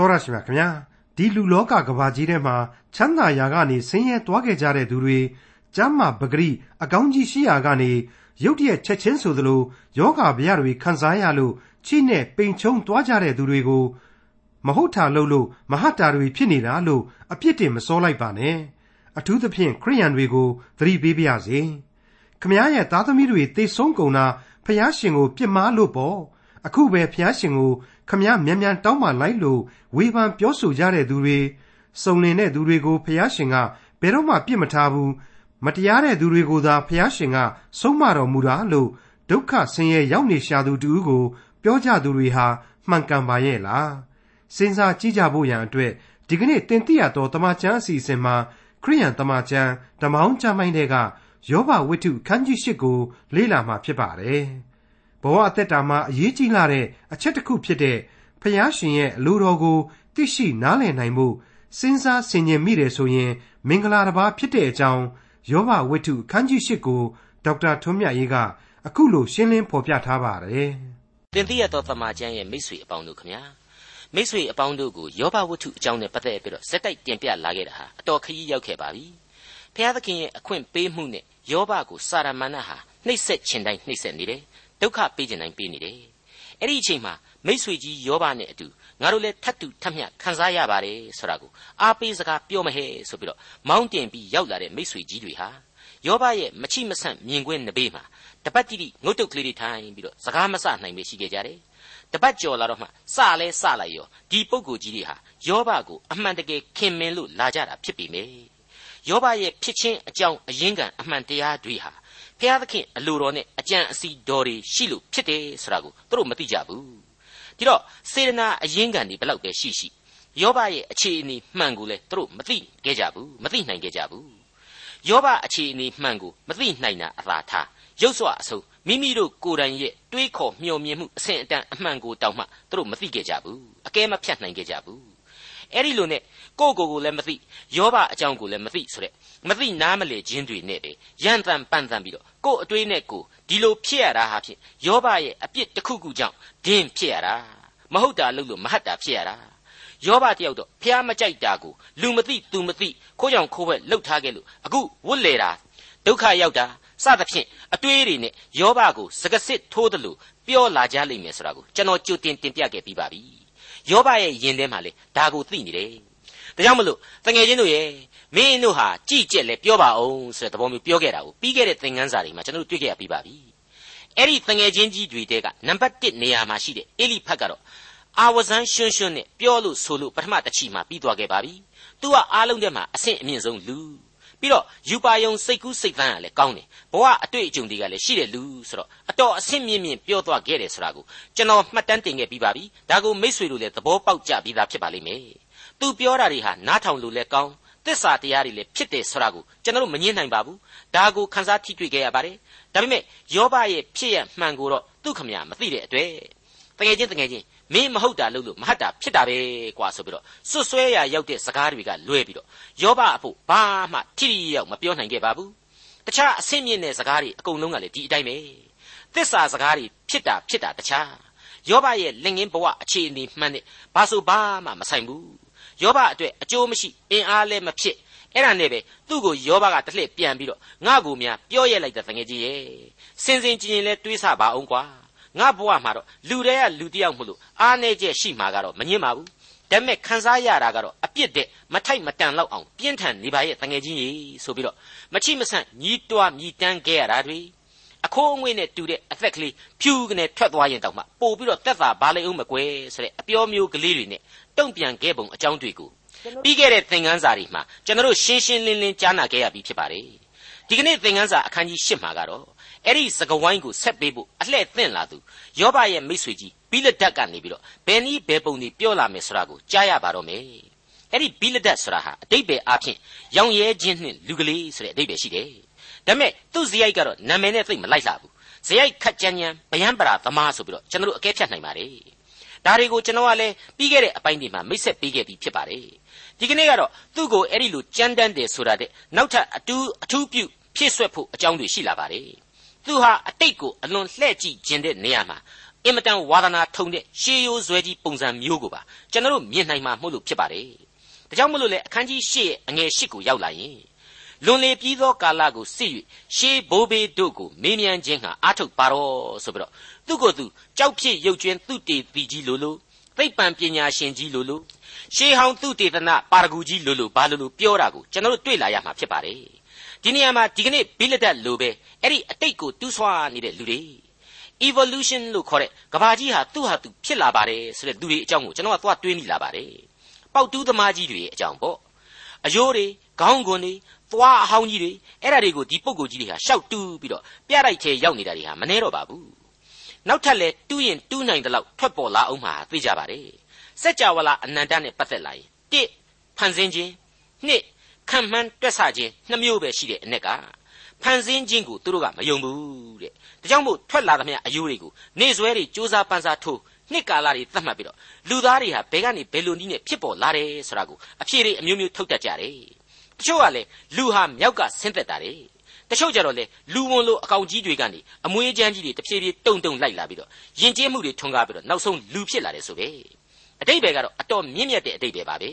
တော်ရရှိမြခင်ဗျာဒီလူလောကကဘာကြီးထဲမှာချမ်းသာရာကနေဆင်းရဲသွားခဲ့ကြတဲ့သူတွေကျမ်းမာပဂရိအကောင်းကြီးရှိရာကနေရုတ်တရက်ချက်ချင်းဆိုသလိုယောဂဗျာတွေခံစားရလို့ချိနဲ့ပိန်ချုံသွားကြတဲ့သူတွေကိုမဟုတ်တာလို့လို့မဟတ်တာတွေဖြစ်နေတာလို့အပြစ်တင်မစောလိုက်ပါနဲ့အထူးသဖြင့်ခရိယန်တွေကိုသတိပေးပါရစေခမည်းရဲ့သားသမီးတွေသေဆုံးကုန်တာဖျားရှင်ကိုပြစ်မှားလို့ပေါ့အခုပဲဖျားရှင်ကို ခမည်းမြန်မြန်တောင်းပန်လိုက်လို့ဝေဖန်ပြောဆိုကြတဲ့သူတွေစုံလင်တဲ့သူတွေကိုဖျားရှင်ကဘယ်တော့မှပြစ်မထားဘူးမတရားတဲ့သူတွေကိုသာဖျားရှင်ကဆုံးမတော်မူတာလို့ဒုက္ခဆင်းရဲရောက်နေရှာသူတူကိုပြောကြသူတွေဟာမှန်ကန်ပါရဲ့လားစဉ်းစားကြည့်ကြဖို့ရန်အတွက်ဒီကနေ့တင်ပြရတော့တမချန်းအစီအစဉ်မှာခရိယန်တမချန်းဓမ္မောင်းကျမ်းပိုင်းတွေကယောဘဝိတ္ထုခန်းကြီး၈ကိုလေ့လာမှာဖြစ်ပါတယ် ဘဝအသက်တာမှာအရေးကြီးလာတဲ့အချက်တစ်ခုဖြစ်တဲ့ဖျားရှင်ရဲ့အလိုတော်ကိုသိရှိနားလည်နိုင်မှုစဉ်းစားဆင်ခြင်မိတယ်ဆိုရင် မင်္ဂလာတစ်ပါးဖြစ်တဲ့အကြောင်းယောဘဝိတ္ထုခန်းကြီး၈ကိုဒေါက်တာထွန်းမြတ်ရေးကအခုလိုရှင်းလင်းဖော်ပြထားပါတယ်။တင်တိရတော်သမာကျမ်းရဲ့မိတ်ဆွေအပေါင်းတို့ခမညာမိတ်ဆွေအပေါင်းတို့ကိုယောဘဝတ္ထုအကြောင်းနဲ့ပတ်သက်ပြီးတော့ဇက်တိုက်တင်ပြလာခဲ့တာဟာအတော်ခရီးရောက်ခဲ့ပါပြီ။ဖျားသခင်ရဲ့အခွင့်ပေးမှုနဲ့ယောဘကိုစာရမဏေဟာနှိပ်စက်ခြင်းတိုင်းနှိပ်စက်နေတယ်။ ဒုက္ခပေးခြင်းတိုင်းပေးနေတယ်။အဲ့ဒီအချိန်မှာမိษွေကြီးယောဘနဲ့အတူငါတို့လည်းထပ်တူထပ်မျှခံစားရပါတယ်ဆိုတာကိုအားပေးစကားပြောမဟဲဆိုပြီးတော့မောင်းတင်ပြီးရောက်လာတဲ့မိษွေကြီးတွေဟာယောဘရဲ့မချိမဆန့်မြင်ကွင်းနဘေးမှာတပတ်တိတိငုတ်တုတ်ကလေးတွေထိုင်ပြီးတော့စကားမဆနိုင်ပဲရှိခဲ့ကြတယ်တပတ်ကျော်လာတော့မှစလဲစလိုက်ရောဒီပုဂ္ဂိုလ်ကြီးတွေဟာယောဘကိုအမှန်တကယ်ခင်မင်လို့လာကြတာဖြစ်ပေမယ့်ယောဘရဲ့ဖြစ်ချင်းအကြောင်းအရင်းခံအမှန်တရားတွေဟာ ဖျားသခင်အလိုတော်နဲ့အကြံအစီတော်တွေရှိလို့ဖြစ်တယ်ဆိုတာကိုသူတို့မသိကြဘူးဒီတော့စေတနာအရင်းခံတွေဘလောက်ပဲရှိရှိယောဘရဲ့အခြေအနေမှန်ကိုလည်းသူတို့မသိခဲ့ကြဘူးမသိနိုင်ခဲ့ကြဘူးယောဘအခြေအနေမှန်ကိုမသိနိုင်တာအသာထားရုပ်စွာအဆုံးမိမိတို့ကိုယ်တိုင်ရဲ့တွေးခေါ်မျှော်မြင်မှုအဆင့်အတန်းအမှန်ကိုတောင်မှသူတို့မသိခဲ့ကြဘူးအကဲမဖြတ်နိုင်ခဲ့ကြဘူးအဲ့ဒီလိုနဲ့ကိုယ့်ကိုယ်ကိုလည်းမသိယောဘအကြောင်းကိုလည်းမသိဆိုတဲ့ မသိနားမလည်ခြင်းတွေနဲ့ပဲရန်တန်ပန်တန်ပြီးတော့ကိုယ့်အတွေးနဲ့ကိုဒီလိုဖြစ်ရတာဟာဖြင့်ယောဘရဲ့အပြစ်တစ်ခုခုကြောင့်ဒင်းဖြစ်ရတာမဟုတ်တာလို့လို့မဟတ်တာဖြစ်ရတာယောဘတယောက်တော့ဖះမကြိုက်တာကိုလူမသိသူမသိခိုးကြောင်ခိုးဘက်လှုပ်ထားခဲ့လို့အခုဝတ်လေတာဒုက္ခရောက်တာစသဖြင့်အတွေးတွေနဲ့ယောဘကိုစကစစ်ထိုးတယ်လို့ပြောလာကြလိမ့်မယ်ဆိုတာကိုကျွန်တော်ကြိုတင်တင်ပြခဲ့ပြီးပါပြီယောဘရဲ့ယင်ထဲမှာလေဒါကိုသိနေတယ်ဒါကြောင့်မလို့တငယ်ချင်းတို့ရဲ့ မင်းတို့ဟာကြည်ကြက်လဲပြောပါအောင်ဆိုတဲ့သဘောမျိုးပြောခဲ့တာကိုပြီးခဲ့တဲ့သင်ခန်းစာတွေမှာကျွန်တော်တို့တွေ့ခဲ့ရပြီးပါပြီအဲ့ဒီတငယ်ချင်းကြီးတွေတဲကနံပါတ်1နေရာမှာရှိတဲ့အေလိဖတ်ကတော့အာဝဇန်ရှွန်းရှွန်းနဲ့ပြောလို့ဆိုလို့ပထမတစ်ချီမှာပြီးသွားခဲ့ပါပြီသူကအားလုံးထဲမှာအဆင့်အမြင့်ဆုံးလူပြီးတော့ယူပါယုံစိတ်ကူးစိတ်သန်းကလည်းကောင်းတယ်ဘဝအတွေ့အကြုံတွေကလည်းရှိတယ်လူဆိုတော့အတော်အဆင့်မြင့်မြင့်ပြောသွားခဲ့တယ်ဆိုတာကိုကျွန်တော်မှတ်တမ်းတင်ခဲ့ပြီးပါပြီဒါကိုမိษွေတို့လည်းသဘောပေါက်ကြပြီးသားဖြစ်ပါလိမ့်မယ်သူပြောတာတွေဟာနားထောင်လို့လည်းကောင်း သစ္စာတရားတွေလည်းဖြစ်တယ်ဆိုတာကိုကျွန်တော်တို့မငြင်းနိုင်ပါဘူးဒါကိုခန်းစားထိတွေ့ခဲ့ရပါတယ်ဒါပေမဲ့ယောဘရဲ့ဖြစ်ရမှန်ကိုတော့သူ့ခမညာမသိတဲ့အတွက်တကယ်ချင်းတကယ်ချင်းမင်းမဟုတ်တာလို့လို့မဟုတ်တာဖြစ်တာပဲကွာဆိုပြီးတော့စွတ်ဆွဲရရောက်တဲ့စကားတွေကလွဲပြီးတော့ယောဘအဖို့ဘာမှထိထိရောက်မပြောနိုင်ခဲ့ပါဘူးတခြားအဆင့်မြင့်တဲ့စကားတွေအကုန်လုံးကလည်းဒီအတိုင်းပဲသစ္စာစကားတွေဖြစ်တာဖြစ်တာတခြားယောဘရဲ့လက်ငင်းဘဝအခြေအနေမှန်တဲ့ဘာဆိုဘာမှမဆိုင်ဘူး ယောဘအတွက်အကျိုးမရှိအင်အားလည်းမဖြစ်အဲ့ဒါနဲ့ပဲသူ့ကိုယောဘကတစ်လှည့်ပြန်ပြီးတော့ငါ့ကိုများပြောရလိုက်တဲ့တငယ်ကြီးရဲ့စင်စင်ချင်းချင်းလဲတွေးဆပါအောင်ကွာငါဘဝမှာတော့လူတွေကလူတယောက်မလို့အားနေချက်ရှိမှာကတော့မငင်းပါဘူးဒါပေမဲ့ခံစားရတာကတော့အပြစ်တဲ့မထိုက်မတန်လောက်အောင်ပြင်းထန်နေပါရဲ့တငယ်ချင်းကြီးဆိုပြီးတော့မချိမဆန့်ညီးတွားမြည်တမ်းခဲ့ရတာတွေ အခိုးအငွေ့နဲ့တူတဲ့အသက်ကလေးဖြူကနေထွက်သွားရင်တောင်မှပို့ပြီးတော့တက်တာဘာလိအောင်မကွယ်ဆိုတဲ့အပြောမျိုးကလေးတွေနဲ့တုံ့ပြန်ခဲ့ပုံအကြောင်းတွေကိုပြီးခဲ့တဲ့သင်ခန်းစာတွေမှာကျွန်တော်တို့ရှင်းရှင်းလင်းလင်းကြားနာခဲ့ရပြီးဖြစ်ပါတယ်ဒီကနေ့သင်ခန်းစာအခန်းကြီး၈မှာကတော့အဲ့ဒီစကဝိုင်းကိုဆက်ပေးဖို့အလှဲ့သင့်လာသူယောဘရဲ့မိတ်ဆွေကြီးဘိလဒတ်ကနေပြီးတော့ဘယ်နည်းဘယ်ပုံတွေပြောလာမယ်ဆိုတာကိုကြားရပါတော့မယ်အဲ့ဒီဘိလဒတ်ဆိုတာဟာအတိတ်ပဲအဖြစ်ရောင်ရဲခြင်းနှင့်လူကလေးဆိုတဲ့အတိတ်ပဲရှိတယ် ဒါပေမဲ့သူ့ဇယိုက်ကတော့နာမည်နဲ့သိမလိုက်လှဘူးဇယိုက်ခတ်ကြမ်းကြမ်းဗျံပရာသမားဆိုပြီးတော့ကျွန်တော်တို့အကဲဖြတ်နိုင်ပါတယ်ဒါတွေကိုကျွန်တော်ကလည်းပြီးခဲ့တဲ့အပိုင်းတွေမှာမိတ်ဆက်ပေးခဲ့ပြီးဖြစ်ပါတယ်ဒီကနေ့ကတော့သူ့ကိုအဲ့ဒီလိုကြမ်းတမ်းတယ်ဆိုတာတဲ့နောက်ထပ်အတူအထူးပြုဖြည့်ဆွက်ဖို့အကြောင်းတွေရှိလာပါတယ်သူဟာအတိတ်ကိုအလွန်လှဲ့ကြည့်ခြင်းတဲ့နေရာမှာအင်မတန်ဝါသနာထုံတဲ့ရှေးရိုးဇွဲကြီးပုံစံမျိုးကိုပါကျွန်တော်တို့မြင်နိုင်မှာမဟုတ်လို့ဖြစ်ပါတယ်ဒါကြောင့်မလို့လေအခန်းကြီး၈ရဲ့အငယ်၈ကိုရောက်လာရင် လွန်လေပြီးသောကာလကိုစစ်၍ရှေးဘိုးဘေးတို့ကိုမေးမြန်းခြင်းဟာအာထုတ်ပါတော့ဆိုပြီးတော့သူ့ကိုယ်သူကြောက်ဖြစ်ရုပ်ကျွင်းသူတေပီကြီးလိုလိုသိပ္ပံပညာရှင်ကြီးလိုလိုရှေးဟောင်းသူတေသနာပါရဂူကြီးလိုလိုဘာလိုလိုပြောတာကိုကျွန်တော်တို့တွေ့လာရမှာဖြစ်ပါတယ်ဒီနေရာမှာဒီကနေ့ဘိလဒတ်လိုပဲအဲ့ဒီအတိတ်ကိုတူးဆွားနေတဲ့လူတွေ evolution လို့ခေါ်တဲ့ကဘာကြီးဟာသူ့ဟာသူဖြစ်လာပါတယ်ဆိုတဲ့လူတွေအကြောင်းကိုကျွန်တော်ကသွားတွေးမိလာပါတယ်ပေါက်တူးသမားကြီးတွေအကြောင်းပေါ့အယိုးတွေခေါင်းကွန်တွေ သွားအဟောင်းကြီးတွေအဲ့ဒါတွေကိုဒီပုံကိုကြီးတွေဟာရှောက်တူးပြီးတော့ပြတိုက်ထဲရောက်နေတာတွေဟာမနှဲတော့ပါဘူးနောက်ထပ်လဲတူးရင်တူးနိုင်တဲ့လောက်ထွက်ပေါ်လာအောင်မှာသိကြပါတယ်စัจ java လာအနန္တနဲ့ပတ်သက်လာရင်တစ်ဖန်ဆင်းခြင်းနှစ်ခံမှန်းတွက်ဆခြင်းနှစ်မျိုးပဲရှိတဲ့အ ਨੇ ကဖန်ဆင်းခြင်းကိုသူတို့ကမယုံဘူးတဲ့ဒါကြောင့်မို့ထွက်လာသမျှအယိုးတွေကိုနေဆွဲတွေစူးစမ်းပန်းစားထိုးနှစ်ကာလတွေသတ်မှတ်ပြီးတော့လူသားတွေဟာဘယ်ကနေဘယ်လိုနည်းနဲ့ဖြစ်ပေါ်လာတယ်ဆိုတာကိုအဖြေတွေအမျိုးမျိုးထုတ်တတ်ကြတယ် တချို့ကလည်းလူဟာမြောက်ကဆင်းသက်တာတယ်တချို့ကြတော့လေလူဝန်လိုအကောင်ကြီးတွေကနေအမွေးချမ်းကြီးတွေတဖြည်းဖြည်းတုံတုံလိုက်လာပြီးတော့ယဉ်ကျေးမှုတွေထွန်းကားပြီးတော့နောက်ဆုံးလူဖြစ်လာတယ်ဆိုပဲအတိတ်ပဲကတော့အတော်မြင့်မြတ်တဲ့အတိတ်ပဲပါပဲ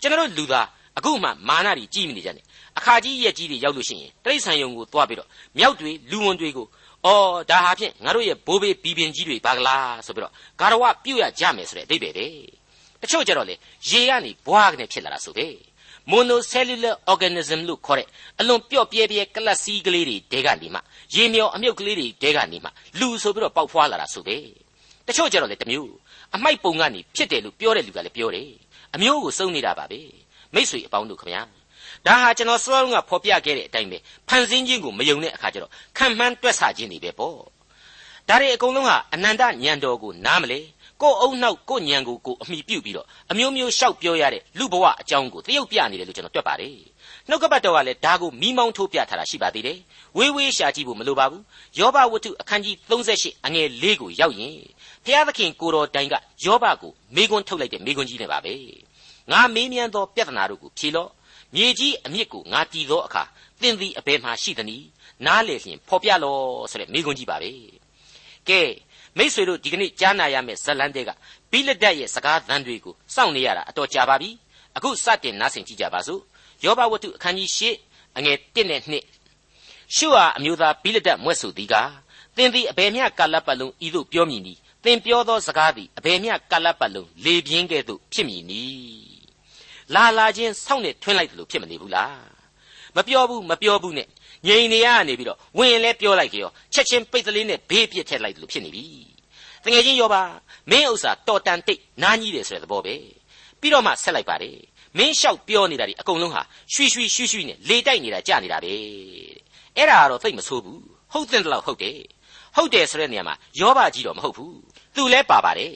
ကျွန်တော်လူသားအခုမှမာနတွေကြီးမိနေကြတယ်အခါကြီးရက်ကြီးတွေရောက်လို့ရှိရင်တိရစ္ဆာန်ယုံကိုသွားပြီးတော့မြောက်တွေလူဝန်တွေကိုအော်ဒါဟာဖြင့်ငါတို့ရဲ့ဘိုးဘေးဘီပင်ကြီးတွေပါကလားဆိုပြီးတော့ဂါရဝပြုတ်ရကြမယ်ဆိုတဲ့အတိတ်ပဲပဲတချို့ကြတော့လေရေကနေဘွားကနေဖြစ်လာတာဆိုပဲ monocellular organism လို့ခေါ်တဲ့အလွန်ပျော့ပြဲပြဲကလပ်စီးကလေးတွေတဲကနေမှရေမြော်အမြုပ်ကလေးတွေတဲကနေမှလူဆိုပြီးတော့ပေါက်ဖွားလာတာဆိုပဲတချို့ကြတော့လေတမျိုးအမိုက်ပုံကနေဖြစ်တယ်လို့ပြောတဲ့လူကလည်းပြောတယ်အမျိုးကိုစုံနေတာပါပဲမိတ်ဆွေအပေါင်းတို့ခမညာဒါဟာကျွန်တော်စောစောကဖော်ပြခဲ့တဲ့အတိုင်းပဲဖန်ဆင်းခြင်းကိုမယုံတဲ့အခါကျတော့ခံမှန်းတွက်ဆခြင်းတွေပဲပေါ့ဒါတွေအကုန်လုံးဟာအနန္တညံတော်ကိုနားမလဲ ကိုယ်အုံနောက်ကိုညံကိုကိုအမိပြုတ်ပြီးတော့အမျိုးမျိုးရှောက်ပြောရတဲ့လူဘဝအကြောင်းကိုတရုပ်ပြနေတယ်လို့ကျွန်တော်တွက်ပါတယ်နှုတ်ကပတ်တော်ကလည်းဒါကိုမိမောင်းထိုးပြထားတာရှိပါသေးတယ်ဝေးဝေးရှာကြည့်ဖို့မလိုပါဘူးယောဘဝတ္ထုအခန်းကြီး38အငယ်၄ကိုရောက်ရင်ဖျားသခင်ကိုတော်တိုင်ကယောဘကိုမိကွန်းထုတ်လိုက်တဲ့မိကွန်းကြီးနဲ့ပါပဲငါမေးမြန်းသောပြဿနာတို့ကိုဖြေလော့မြေကြီးအမြစ်ကိုငါတည်သောအခါသင်သည်အဘယ်မှရှိသနည်းနားလေလျင်ဖော်ပြလော့ဆိုတဲ့မိကွန်းကြီးပါပဲကဲ မိษွေတို့ဒီကနေ့ကြားနာရမယ့်ဇလန်းတဲ့ကဘိလဒတ်ရဲ့စကားသံတွေကိုစောင့်နေရတာအတော်ကြာပါပြီအခုစတင်နားဆင်ကြည့်ကြပါစို့ယောဘဝတ္ထုအခန်းကြီး၈အငယ်၁နဲ့2ရှုဟာအမျိုးသားဘိလဒတ်မွဲ့ဆိုသည်ကသင်သည်အဘယ်မျှကာလပတ်လုံးဤသို့ပြောမည်နီသင်ပြောသောစကားသည်အဘယ်မျှကာလပတ်လုံးလေပြင်းကဲ့သို့ဖြစ်မည်နီလာလာချင်းစောင့်နေထွင်းလိုက်တယ်လို့ဖြစ်မနေဘူးလားမပြောဘူးမပြောဘူးနဲ့ ငြိမ်နေရနေပြီးတော့ဝင်လဲပြောလိုက်ကြောချက်ချင်းပိတ်ကလေးနဲ့ဘေးပြစ်ထက်လိုက်တယ်လို့ဖြစ်နေပြီတကယ်ချင်းရောပါမင်းဥစ္စာတော်တန်တိတ်နားကြီးတယ်ဆိုတဲ့သဘောပဲပြီးတော့မှဆက်လိုက်ပါတယ်မင်းလျှောက်ပြောနေတာဒီအကုန်လုံးဟာရွှီရွှီရွှီရွှီနဲ့လေတိုက်နေတာကြာနေတာပဲအဲ့ဒါကတော့သိမဆိုးဘူးဟုတ်တဲ့လောက်ဟုတ်တယ်ဟုတ်တယ်ဆိုတဲ့နေရာမှာယောဘကြီးတော့မဟုတ်ဘူးသူလဲပါပါတယ်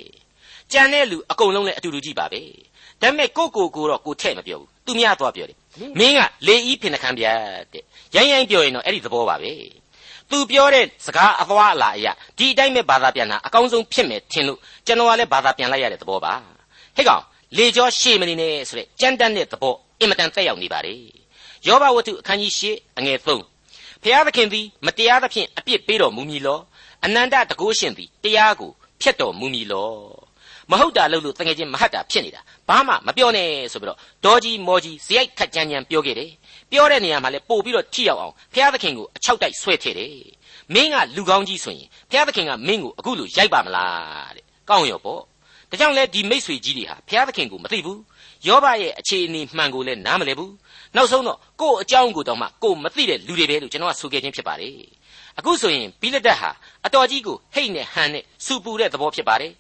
ကြံတဲ့လူအကုန်လုံးလည်းအတူတူကြီးပါပဲဒါပေမဲ့ကိုကိုကိုတော့ကိုထဲ့မပြောဘူးသူများသွားပြောတယ် မင်းကလေဤဖင်နှခမ်းပြတဲ့ရိုင်းရိုင်းပြောရင်တော့အဲ့ဒီသဘောပါပဲသူပြောတဲ့စကားအသွားအလာအရာဒီအတိုင်းပဲဘာသာပြန်တာအကောင်းဆုံးဖြစ်မယ်ထင်လို့ကျွန်တော်ကလည်းဘာသာပြန်လိုက်ရတဲ့သဘောပါဟဲ့ကောင်လေကျော်ရှေ့မနေနဲ့ဆိုတဲ့ကြမ်းတမ်းတဲ့သဘောအင်မတန်သက်ရောက်နေပါလေယောဘဝတ္ထုအခန်းကြီး၈အငယ်၃ဖျားသခင်သည်မတရားသဖြင့်အပြစ်ပေးတော်မူမည်လောအနန္တတကုရှင်သည်တရားကိုဖျက်တော်မူမည်လော မဟုတ်တာလို့လို့တကယ်ချင်းမဟတ်တာဖြစ်နေတာဘာမှမပြောနဲ့ဆိုပြီးတော့ဒေါ်ကြီးမော်ကြီးဇယိုက်ခတ်ကြမ်းကြမ်းပြောခဲ့တယ်ပြောတဲ့နေရာမှာလည်းပို့ပြီးတော့ထိရောက်အောင်ဘုရားသခင်ကိုအချောက်တိုက်ဆွဲထည့်တယ်မင်းကလူကောင်းကြီးဆိုရင်ဘုရားသခင်ကမင်းကိုအခုလိုရိုက်ပါမလားတဲ့ကောင်းရောပေါ့ဒါကြောင့်လဲဒီမိတ်ဆွေကြီးတွေဟာဘုရားသခင်ကိုမသိဘူးယောဘရဲ့အခြေအနေမှန်ကိုလည်းနားမလည်ဘူးနောက်ဆုံးတော့ကို့အကြောင်းကိုတော့မှကို့မသိတဲ့လူတွေပဲလို့ကျွန်တော်ကဆိုခဲ့ခြင်းဖြစ်ပါတယ်အခုဆိုရင်ဘိလဒတ်ဟာအတော်ကြီးကိုဟိတ်နဲ့ဟန်နဲ့စူပူတဲ့သဘောဖြစ်ပါတယ်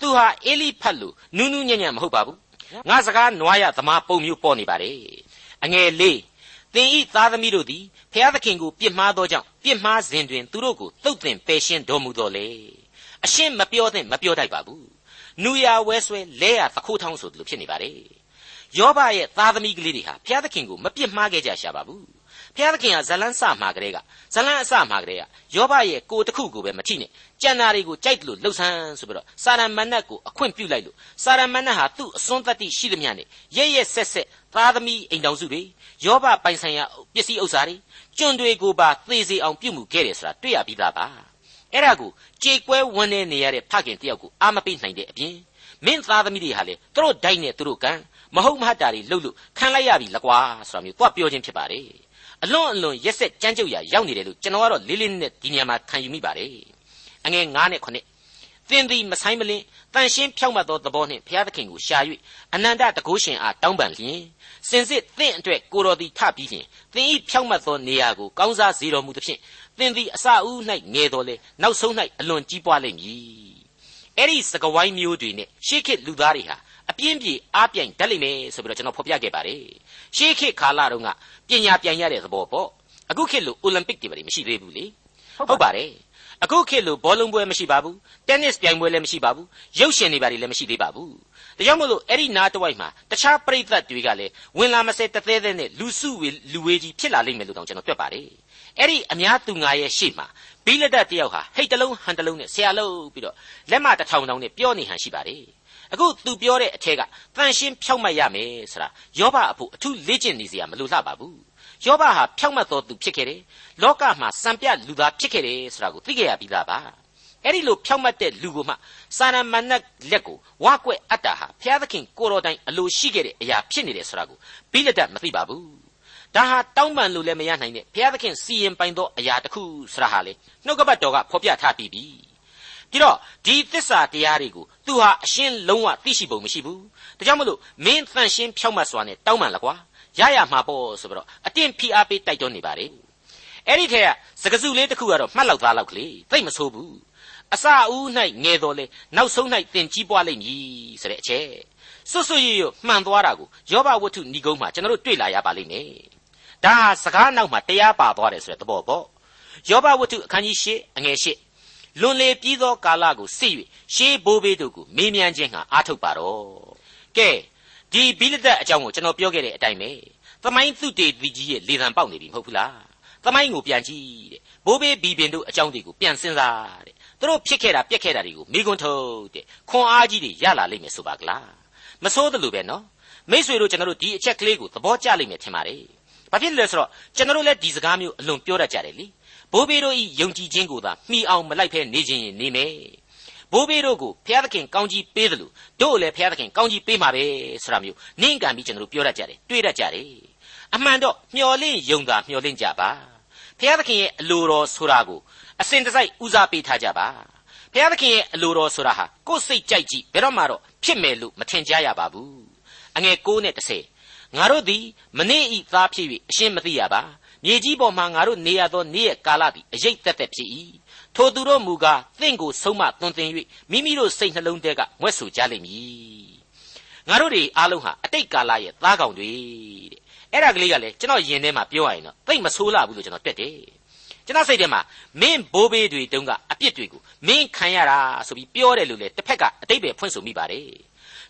သူဟာအေလိဖတ်လို့နူးနူးညံ့ညံ့မဟုတ်ပါဘူးငါစကားနွားရသမားပုံမျိုးပေါ်နေပါတယ်အငယ်လေးသင်ဤသားသမီးတို့သည်ဖျားသခင်ကိုပြစ်မှားသောကြောင့်ပြစ်မှားစဉ်တွင်သူတို့ကိုတုတ်တင်ပယ်ရှင်းတော်မူတော်လေအရှင်းမပြောသင့်မပြောတတ်ပါဘူးနူရဝဲဆွဲလဲရသခိုးထောင်းဆိုသလိုဖြစ်နေပါတယ်ယောဘရဲ့သားသမီးကလေးတွေဟာဘုရားသခင်ကိုမပြစ်မှားခဲ့ကြရှာပါဘူး ဘုရားသခင်ကဇလန်းစမှာကလေးကဇလန်းအစမှာကလေးကယောဘရဲ့ကိုတစ်ခုကိုပဲမထိနဲ့ကြံနာတွေကိုကြိုက်တယ်လို့လှုပ်ဆန်းဆိုပြီးတော့စာရမဏတ်ကိုအခွင့်ပြုလိုက်လို့စာရမဏတ်ဟာသူ့အစွန်းတတ္တိရှိသမျှနဲ့ရဲရဲဆက်ဆက်သားသမီးအိမ်တော်စုတွေယောဘပိုင်ဆိုင်ရာပစ္စည်းဥစ္စာတွေကျွန်းတွေကိုပါသေစေအောင်ပြုမှုခဲ့တယ်ဆိုတာတွေ့ရပြီးသားပါအဲ့ဒါကိုကြေကွဲဝန်းနေနေရတဲ့ဖခင်တယောက်ကိုအာမပေးနိုင်တဲ့အပြင်မင်းသားသမီးတွေဟာလေသူတို့ဒိုက်နဲ့သူတို့ကံမဟုတ်မဟတ်တာတွေလှုပ်လို့ခံလိုက်ရပြီလကွာဆိုတာမျိုးသွားပြောခြင်းဖြစ်ပါတယ် အလွန်အလွန်ရက်ဆက်ကြမ်းကြုတ်ရာရောက်နေတယ်လို့ကျွန်တော်ကတော့လေးလေးနက်နက်ဒီနေရာမှာခံယူမိပါတယ်အငယ်9နဲ့9သင်သည်မဆိုင်မလင်းတန်ရှင်းဖြောက်မှတ်သောသဘောနှင့်ဘုရားသခင်ကိုရှာ၍အနန္တတကုရှင်အားတောင်းပန်လျင်စင်စစ်သင်အတွက်ကိုတော်သည်ထပြီးလျင်သင်ဤဖြောက်မှတ်သောနေရာကိုကောင်းစားစေတော်မူသဖြင့်သင်သည်အစအဦး၌ငယ်တော်လေနောက်ဆုံး၌အလွန်ကြီးပွားလိမ့်မည်အဲ့ဒီစကဝိုင်းမျိုးတွေနဲ့ရှေးခေတ်လူသားတွေဟာအ ပြင်းပြေအားပြိုင်တတ်လိမ့်မယ်ဆိုပြီးတော့ကျွန်တော်ဖော်ပြခဲ့ပါတယ်ရှေးခေတ်ကာလတုန်းကပညာပြိုင်ရတဲ့သဘောပေါ့အခုခေတ်လိုအိုလံပစ်တွေပဲမရှိသေးဘူးလေဟုတ်ပါတယ်အခုခေတ်လိုဘောလုံးပွဲမရှိပါဘူးတင်းနစ်ပြိုင်ပွဲလည်းမရှိပါဘူးရုပ်ရှင်တွေပါလည်းမရှိသေးပါဘူးဒါကြောင့်မို့လို့အဲ့ဒီနားတဝိုက်မှာတခြားပရိသတ်တွေကလည်းဝင်လာမစဲတသေးသေးနဲ့လူစုဝေလူဝေးကြီးဖြစ်လာလိမ့်မယ်လို့တောင်ကျွန်တော်တွက်ပါတယ်အဲ့ဒီအများသူငါရဲ့ရှေ့မှာဘိလဒတ်တယောက်ဟာဟိတ်တလုံးဟန်တလုံးနဲ့ဆရာလို့ပြီးတော့လက်မတထောင်တောင်နဲ့ပြောနေဟန်ရှိပါတယ် အခုသူပြောတဲ့အထက်ကတန်ရှင်းဖြောက်မှတ်ရမယ်ဆိုတာယောဘအဖို့အထူးလေ့ကျင့်နေစရာမလိုလှပါဘူးယောဘဟာဖြောက်မှတ်တော်သူဖြစ်ခဲ့တယ်လောကမှာစံပြလူသားဖြစ်ခဲ့တယ်ဆိုတာကိုသိခဲ့ရပြီးသားပါအဲ့ဒီလိုဖြောက်မှတ်တဲ့လူကိုမှစာရမဏတ်လက်ကိုဝါကွက်အတ္တာဟာဘုရားသခင်ကိုတော်တိုင်အလိုရှိခဲ့တဲ့အရာဖြစ်နေတယ်ဆိုတာကိုဘိလဒတ်မသိပါဘူးဒါဟာတောင်းပန်လို့လည်းမရနိုင်တဲ့ဘုရားသခင်စီရင်ပိုင်သောအရာတစ်ခုဆိုတာဟာလေနှုတ်ကပတ်တော်ကဖော်ပြထားပြီးပြီ ပြီးတော့ဒီသစ္စာတရားတွေကိုသူဟာအရှင်းလုံးဝသိရှိပုံမရှိဘူးဒါကြောင့်မလို့မင်းတန်ရှင်းဖြောက်မှတ်စွာနဲ့တောင်းပန်ละကွာရရမှာပေါ့ဆိုပြီးတော့အတင်းဖိအားပေးတိုက်တွန်းနေပါတယ်အဲ့ဒီထက်ကစကစုလေးတစ်ခုကတော့မှတ်လောက်သားလောက်ကလေးသိမဆိုးဘူးအစအဦး၌ငယ်တော်လေနောက်ဆုံး၌တင်ကြီးပွားလိမ့်မည်ဆိုတဲ့အချက်စွတ်စွတ်ရရမှန်သွားတာကိုယောဘဝတ္ထုဏီကုန်းမှာကျွန်တော်တို့တွေ့လာရပါလိမ့်မယ်ဒါဟာစကားနောက်မှာတရားပါသွားတယ်ဆိုတဲ့သဘောပေါ့ယောဘဝတ္ထုအခန်းကြီး၈အငယ်၈ လွန်လေပြီးသောကာလကိုစစ်၍ရှေးဘိုးဘေးတို့ကိုမေးမြန်းခြင်းဟာအားထုတ်ပါတော့ကဲဒီဘိလဒတ်အကြောင်းကိုကျွန်တော်ပြောခဲ့တဲ့အတိုင်းပဲသမိုင်းသူတေသီကြီးရဲ့လေသံပေါက်နေပြီမဟုတ်ဘူးလားသမိုင်းကိုပြန်ကြည့်တဲ့ဘိုးဘေးဘီပင်တို့အကြောင်းတွေကိုပြန်စဉ်းစားတဲ့သူတို့ဖြစ်ခဲ့တာပြက်ခဲ့တာတွေကိုမိကွန်းထုတ်တဲ့ခွန်အားကြီးတွေရလာလိမ့်မယ်ဆိုပါကလားမဆိုးတယ်လို့ပဲနော်မိษွေတို့ကျွန်တော်တို့ဒီအချက်ကလေးကိုသဘောကျလိမ့်မယ်ထင်ပါတယ်ဘာဖြစ်လဲဆိုတော့ကျွန်တော်တို့လည်းဒီစကားမျိုးအလွန်ပြောတတ်ကြတယ်လေ ဘိုးဘေးတို့ဤယုံကြည်ခြင်းကိုသာမှီအောင်မလိုက်ဖဲနေခြင်းရင်နေမယ်ဘိုးဘေးတို့ကိုဘုရားသခင်ကောင်းကြီးပေးတယ်လို့တို့လည်းဘုရားသခင်ကောင်းကြီးပေးမှာပဲဆိုတာမျိုးနင့်ကံပြီးကျွန်တော်တို့ပြောတတ်ကြတယ်တွေးတတ်ကြတယ်အမှန်တော့မျော်လင့်ယုံတာမျော်လင့်ကြပါဘုရားသခင်ရဲ့အလိုတော်ဆိုတာကိုအစဉ်တစိုက်ဦးစားပေးထားကြပါဘုရားသခင်ရဲ့အလိုတော်ဆိုတာဟာကိုယ်စိတ်ကြိုက်ကြည့်ဘယ်တော့မှတော့ဖြစ်မယ်လို့မထင်ကြရပါဘူးအငယ်6နဲ့10ငါတို့သည်မနေ့ဤသားဖြစ်၍အရှင်းမသိရပါ မြေကြီးပေါ်မှာငါတို့နေရသောနေ့ရဲ့ကာလသည်အရေးသက်သက်ဖြစ်၏ထိုသူတို့မူကားသင်ကိုဆုံးမသွန်သင်၍မိမိတို့စိတ်နှလုံးထဲကမွဲ့ဆိုကြလိမ့်မည်ငါတို့တွေအားလုံးဟာအတိတ်ကာလရဲ့သားကောင်တွေတဲ့အဲ့ဒါကလေးကလည်းကျွန်တော်ယင်ထဲမှာပြောရရင်တော့သိမဆိုးလာဘူးလို့ကျွန်တော်တွက်တယ်ကျွန်တော်စိတ်ထဲမှာမင်းဘိုးဘေးတွေတုန်းကအပြစ်တွေကိုမင်းခံရတာဆိုပြီးပြောတယ်လို့လေတစ်ဖက်ကအတိတ်ပဲဖွင့်ဆိုမိပါတယ်